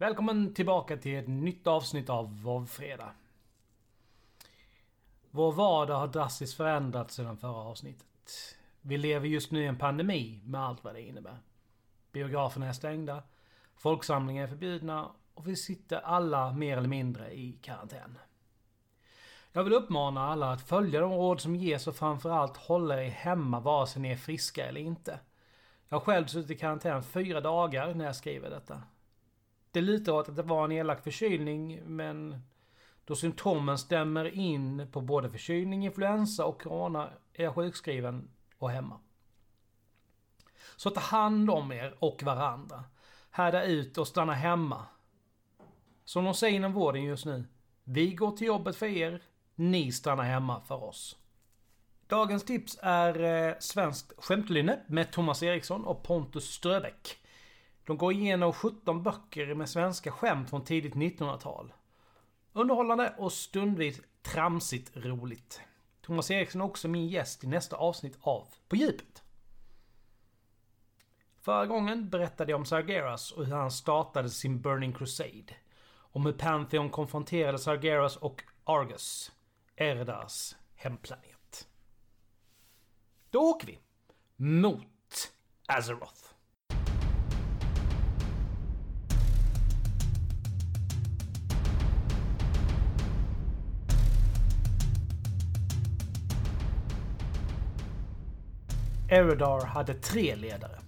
Välkommen tillbaka till ett nytt avsnitt av Vovfredag. Vår vardag har drastiskt förändrats sedan förra avsnittet. Vi lever just nu i en pandemi med allt vad det innebär. Biograferna är stängda, folksamlingar är förbjudna och vi sitter alla mer eller mindre i karantän. Jag vill uppmana alla att följa de råd som ges och framförallt hålla er hemma vare sig ni är friska eller inte. Jag har själv suttit i karantän fyra dagar när jag skriver detta. Det lutar åt att det var en elak förkylning, men då symptomen stämmer in på både förkylning, influensa och corona är jag sjukskriven och hemma. Så ta hand om er och varandra. Härda ut och stanna hemma. Som de säger inom vården just nu. Vi går till jobbet för er, ni stannar hemma för oss. Dagens tips är eh, Svenskt skämtlynne med Thomas Eriksson och Pontus Ströbeck. De går igenom 17 böcker med svenska skämt från tidigt 1900-tal. Underhållande och stundvis tramsigt roligt. Thomas Eriksson är också min gäst i nästa avsnitt av På djupet. Förra gången berättade jag om Sargeras och hur han startade sin Burning Crusade. Om hur Pantheon konfronterade Sargeras och Argus, Erdars hemplanet. Då åker vi mot Azeroth. Eredar hade tre ledare.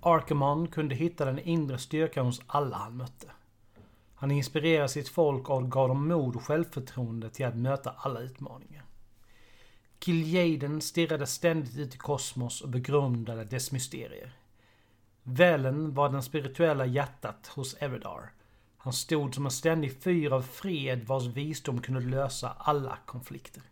Arkemon kunde hitta den inre styrkan hos alla han mötte. Han inspirerade sitt folk och gav dem mod och självförtroende till att möta alla utmaningar. Kiljaden stirrade ständigt ut i kosmos och begrundade dess mysterier. Välen var den spirituella hjärtat hos Eredar. Han stod som en ständig fyr av fred vars visdom kunde lösa alla konflikter.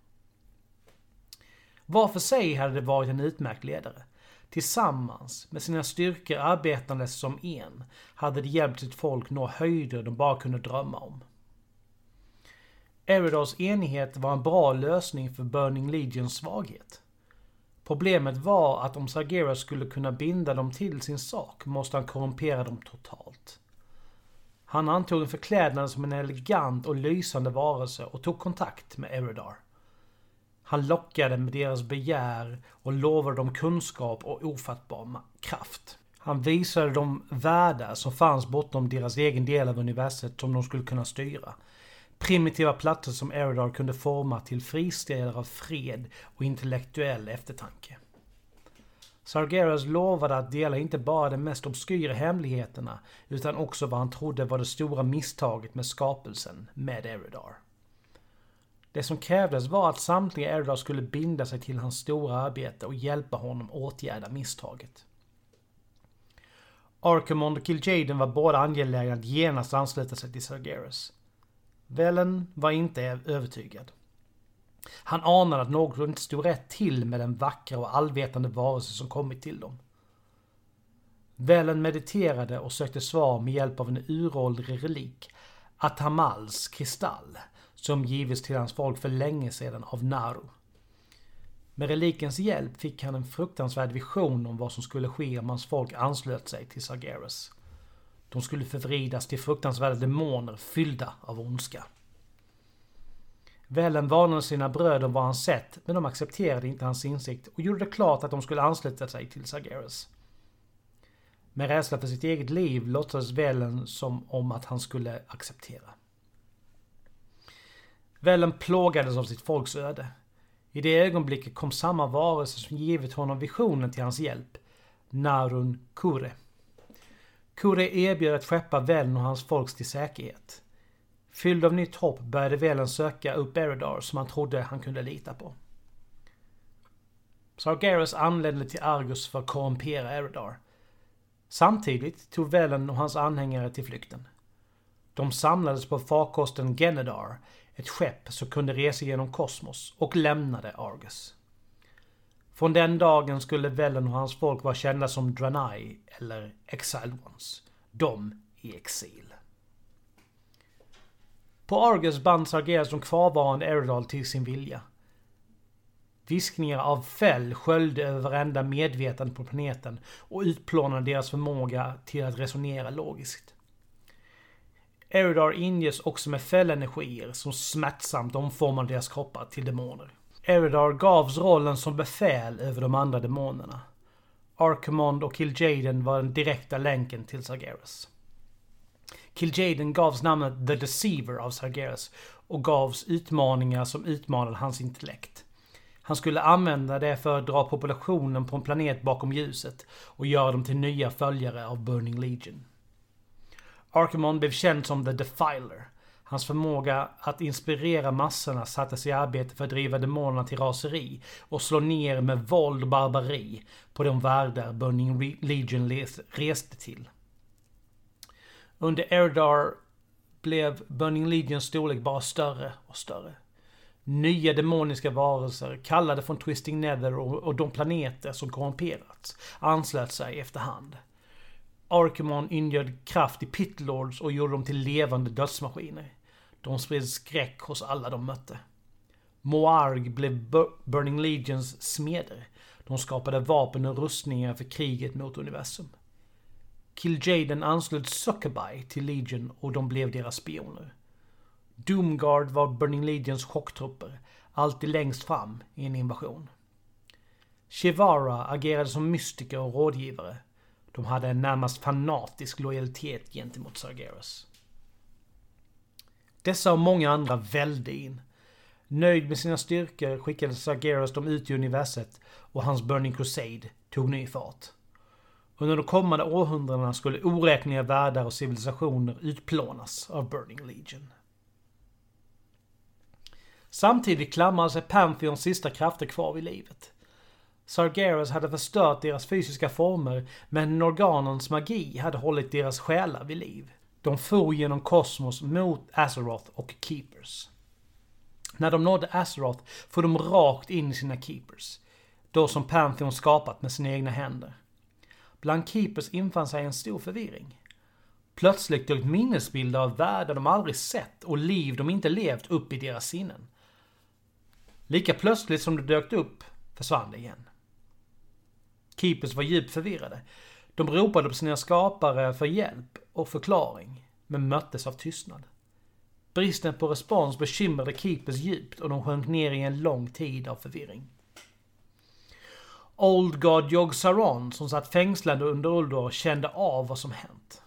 Var för sig hade det varit en utmärkt ledare. Tillsammans, med sina styrkor arbetandes som en, hade det hjälpt sitt folk nå höjder de bara kunde drömma om. Eridors enighet var en bra lösning för Burning Legions svaghet. Problemet var att om Sargeras skulle kunna binda dem till sin sak måste han korrumpera dem totalt. Han antog en förklädnad som en elegant och lysande varelse och tog kontakt med Eridar. Han lockade med deras begär och lovade dem kunskap och ofattbar kraft. Han visade dem världar som fanns bortom deras egen del av universet som de skulle kunna styra. Primitiva platser som Eridar kunde forma till fristäder av fred och intellektuell eftertanke. Sargeras lovade att dela inte bara de mest obskyra hemligheterna utan också vad han trodde var det stora misstaget med skapelsen med Eridar. Det som krävdes var att samtliga Eridar skulle binda sig till hans stora arbete och hjälpa honom åtgärda misstaget. Arkamond och Kiljaden var båda angelägna att genast ansluta sig till Sargeras. Velen var inte övertygad. Han anade att något inte stod rätt till med den vackra och allvetande varelse som kommit till dem. Velen mediterade och sökte svar med hjälp av en uråldrig relik, Atamals kristall, som givits till hans folk för länge sedan av Naru. Med relikens hjälp fick han en fruktansvärd vision om vad som skulle ske om hans folk anslöt sig till Sargeras. De skulle förvridas till fruktansvärda demoner fyllda av ondska. Välen varnade sina bröder om vad han sett, men de accepterade inte hans insikt och gjorde det klart att de skulle ansluta sig till Sargeras. Med rädsla för sitt eget liv låtsades Välen som om att han skulle acceptera. Velen plågades av sitt folks öde. I det ögonblicket kom samma varelse som givit honom visionen till hans hjälp. Narun Kure. Kure erbjöd att skeppa Velen och hans folks till säkerhet. Fylld av nytt hopp började Velen söka upp Eridar som han trodde han kunde lita på. Sargeras anlände till Argus för att korrumpera Eridar. Samtidigt tog Velen och hans anhängare till flykten. De samlades på farkosten Genedar, ett skepp som kunde resa genom kosmos och lämnade Argus. Från den dagen skulle Velen och hans folk vara kända som Draenei eller Exiled Ones. De i exil. På Argus band Sargeras de kvarvarande Eridal till sin vilja. Viskningar av fäll sköljde över varenda medvetande på planeten och utplånade deras förmåga till att resonera logiskt. Eridar inges också med fällenergier som smärtsamt omformar deras kroppar till demoner. Eridar gavs rollen som befäl över de andra demonerna. Archimond och Kil'jaeden var den direkta länken till Sargeras. Kil'jaeden gavs namnet The Deceiver av Sargeras och gavs utmaningar som utmanade hans intellekt. Han skulle använda det för att dra populationen på en planet bakom ljuset och göra dem till nya följare av Burning Legion. Archimon blev känd som The Defiler. Hans förmåga att inspirera massorna sattes i arbete för att driva demonerna till raseri och slå ner med våld och barbari på de världar Burning Legion reste till. Under Erdar blev Burning Legions storlek bara större och större. Nya demoniska varelser, kallade från Twisting Nether och, de planeter som korrumperats, anslöt sig efterhand. Arkemon ingöd kraft i Pitlords och gjorde dem till levande dödsmaskiner. De spred skräck hos alla de mötte. Moarg blev Burning Legions smeder. De skapade vapen och rustningar för kriget mot universum. Kil'jaeden anslöt Suckerby till Legion och de blev deras spioner. Doomguard var Burning Legions chocktrupper, alltid längst fram i en invasion. Shivara agerade som mystiker och rådgivare. De hade en närmast fanatisk lojalitet gentemot Sargeras. Dessa och många andra välde in. Nöjd med sina styrkor skickade Sargeras dem ut i universet och hans Burning Crusade tog ny fart. Under de kommande århundradena skulle oräkneliga världar och civilisationer utplånas av Burning Legion. Samtidigt klamrade sig Pantheons sista krafter kvar vid livet. Sargeras hade förstört deras fysiska former, men Norganons magi hade hållit deras själar vid liv. De for genom kosmos mot Azeroth och Keepers. När de nådde Azeroth for de rakt in i sina Keepers. Då som Pantheon skapat med sina egna händer. Bland Keepers infann sig en stor förvirring. Plötsligt dök minnesbilder av världar de aldrig sett och liv de inte levt upp i deras sinnen. Lika plötsligt som det dök upp försvann det igen. Keepers var djupt förvirrade. De ropade på sina skapare för hjälp och förklaring, men möttes av tystnad. Bristen på respons bekymrade Keepers djupt och de sjönk ner i en lång tid av förvirring. Old God Jog Saron, som satt fängslad under Uldor, kände av vad som hänt.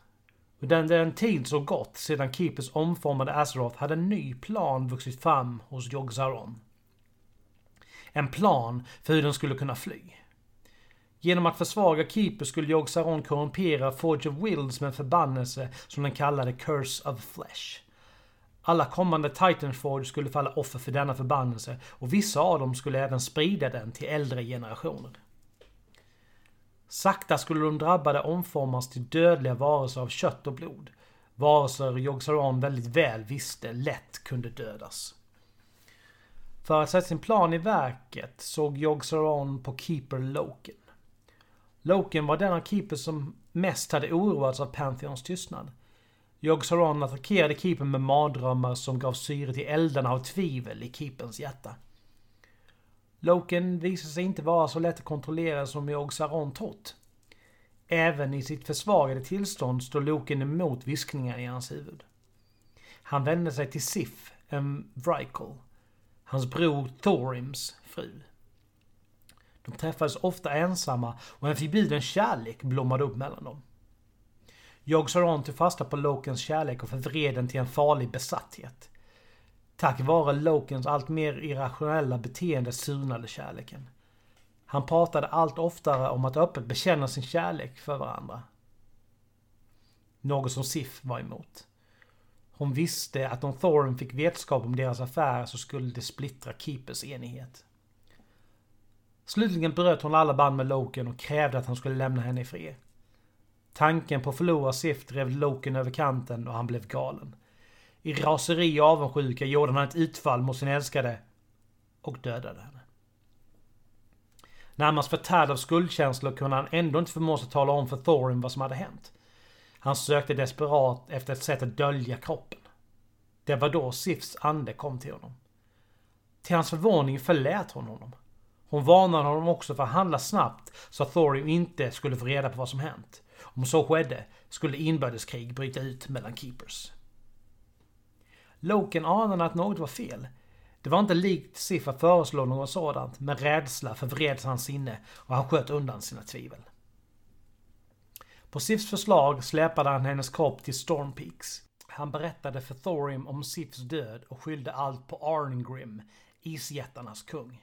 Under den tid som gått sedan Keepers omformade Azeroth hade en ny plan vuxit fram hos Jog Saron. En plan för hur den skulle kunna fly. Genom att försvaga Keeper skulle jag Saron korrumpera Forge of Wills med en förbannelse som den kallade Curse of Flesh. Alla kommande Titanforge skulle falla offer för denna förbannelse och vissa av dem skulle även sprida den till äldre generationer. Sakta skulle de drabbade omformas till dödliga varelser av kött och blod. Varelser Yogg Saron väldigt väl visste lätt kunde dödas. För att sätta sin plan i verket såg Yogg Saron på Keeper Loken. Loken var den av Keeper som mest hade oroats av Pantheons tystnad. Yogg Saron attackerade keepern med mardrömmar som gav syre till eldarna av tvivel i keeperns hjärta. Loken visade sig inte vara så lätt att kontrollera som Yogg Saron trott. Även i sitt försvagade tillstånd stod Loken emot viskningar i hans huvud. Han vände sig till Sif, en vrykel, hans bror Thorims fru. De träffades ofta ensamma och en förbjuden kärlek blommade upp mellan dem. Jag Saron tog fasta på Lokens kärlek och förvred den till en farlig besatthet. Tack vare Lokens allt mer irrationella beteende surnade kärleken. Han pratade allt oftare om att öppet bekänna sin kärlek för varandra. Något som Sif var emot. Hon visste att om Thorin fick vetskap om deras affär så skulle det splittra Keepers enighet. Slutligen bröt hon alla band med Loken och krävde att han skulle lämna henne i fred. Tanken på att förlora Sif drev Loken över kanten och han blev galen. I raseri och avundsjuka gjorde han ett utfall mot sin älskade och dödade henne. Närmast förtärd av skuldkänslor kunde han ändå inte förmå sig tala om för Thorin vad som hade hänt. Han sökte desperat efter ett sätt att dölja kroppen. Det var då Sifs ande kom till honom. Till hans förvåning förlät hon honom. Hon varnade honom också för att handla snabbt så att Thorium inte skulle få reda på vad som hänt. Om så skedde skulle inbördeskrig bryta ut mellan Keepers. Loken anade att något var fel. Det var inte likt Sif att föreslå något sådant, men rädsla förvreds hans sinne och han sköt undan sina tvivel. På Sifs förslag släpade han hennes kropp till Storm Peaks. Han berättade för Thorium om Sifs död och skyllde allt på Arngrim, isjättarnas kung.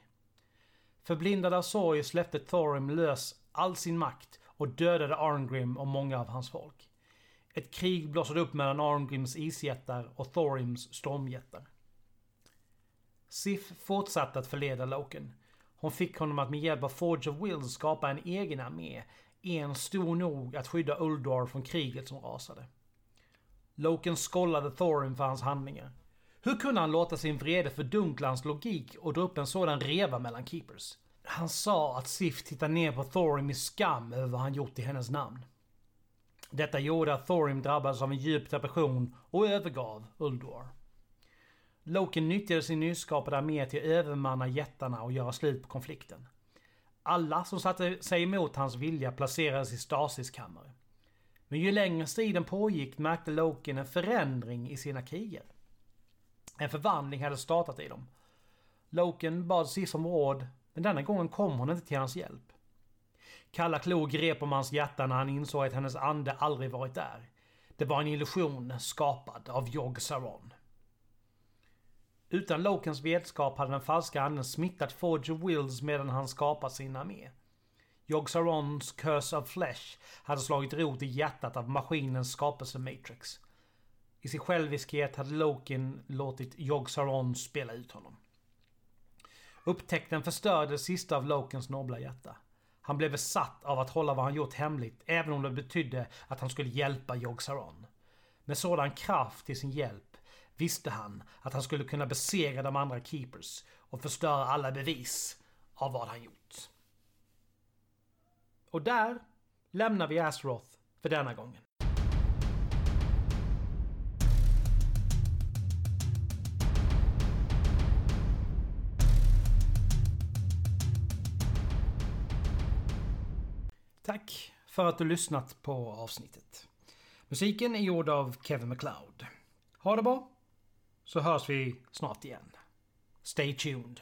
Förblindad av sorg släppte Thorim lös all sin makt och dödade Arngrim och många av hans folk. Ett krig blossade upp mellan Arngrims isjättar och Thorims stormjättar. Sif fortsatte att förleda Loken. Hon fick honom att med hjälp av Forge of Will skapa en egen armé, en stor nog att skydda Uldor från kriget som rasade. Loken skollade Thorin för hans handlingar. Hur kunde han låta sin vrede fördunkla hans logik och dra upp en sådan reva mellan keepers? Han sa att Sif tittade ner på Thorim i skam över vad han gjort i hennes namn. Detta gjorde att Thorim drabbades av en djup depression och övergav Uldor. Loken nyttjade sin nyskapade armé till att övermanna jättarna och göra slut på konflikten. Alla som satte sig emot hans vilja placerades i stasiskammare. Men ju längre striden pågick märkte Loken en förändring i sina krigare. En förvandling hade startat i dem. Loken bad Sif om råd, men denna gången kom hon inte till hans hjälp. Kalla klor grep om hans hjärta när han insåg att hennes ande aldrig varit där. Det var en illusion skapad av Jog Saron. Utan Lokens vetskap hade den falska anden smittat Forge of Wills medan han skapat sin armé. Jog-Sarons Curse of Flesh hade slagit rot i hjärtat av maskinens skapelse Matrix. I sin själviskhet hade Loken låtit Jog-Saron spela ut honom. Upptäckten förstörde det sista av Lokens nobla hjärta. Han blev besatt av att hålla vad han gjort hemligt, även om det betydde att han skulle hjälpa Jog-Saron. Med sådan kraft till sin hjälp visste han att han skulle kunna besegra de andra keepers och förstöra alla bevis av vad han gjort. Och där lämnar vi Asroth för denna gången. Tack för att du lyssnat på avsnittet. Musiken är gjord av Kevin MacLeod. Ha det bra, så hörs vi snart igen. Stay tuned.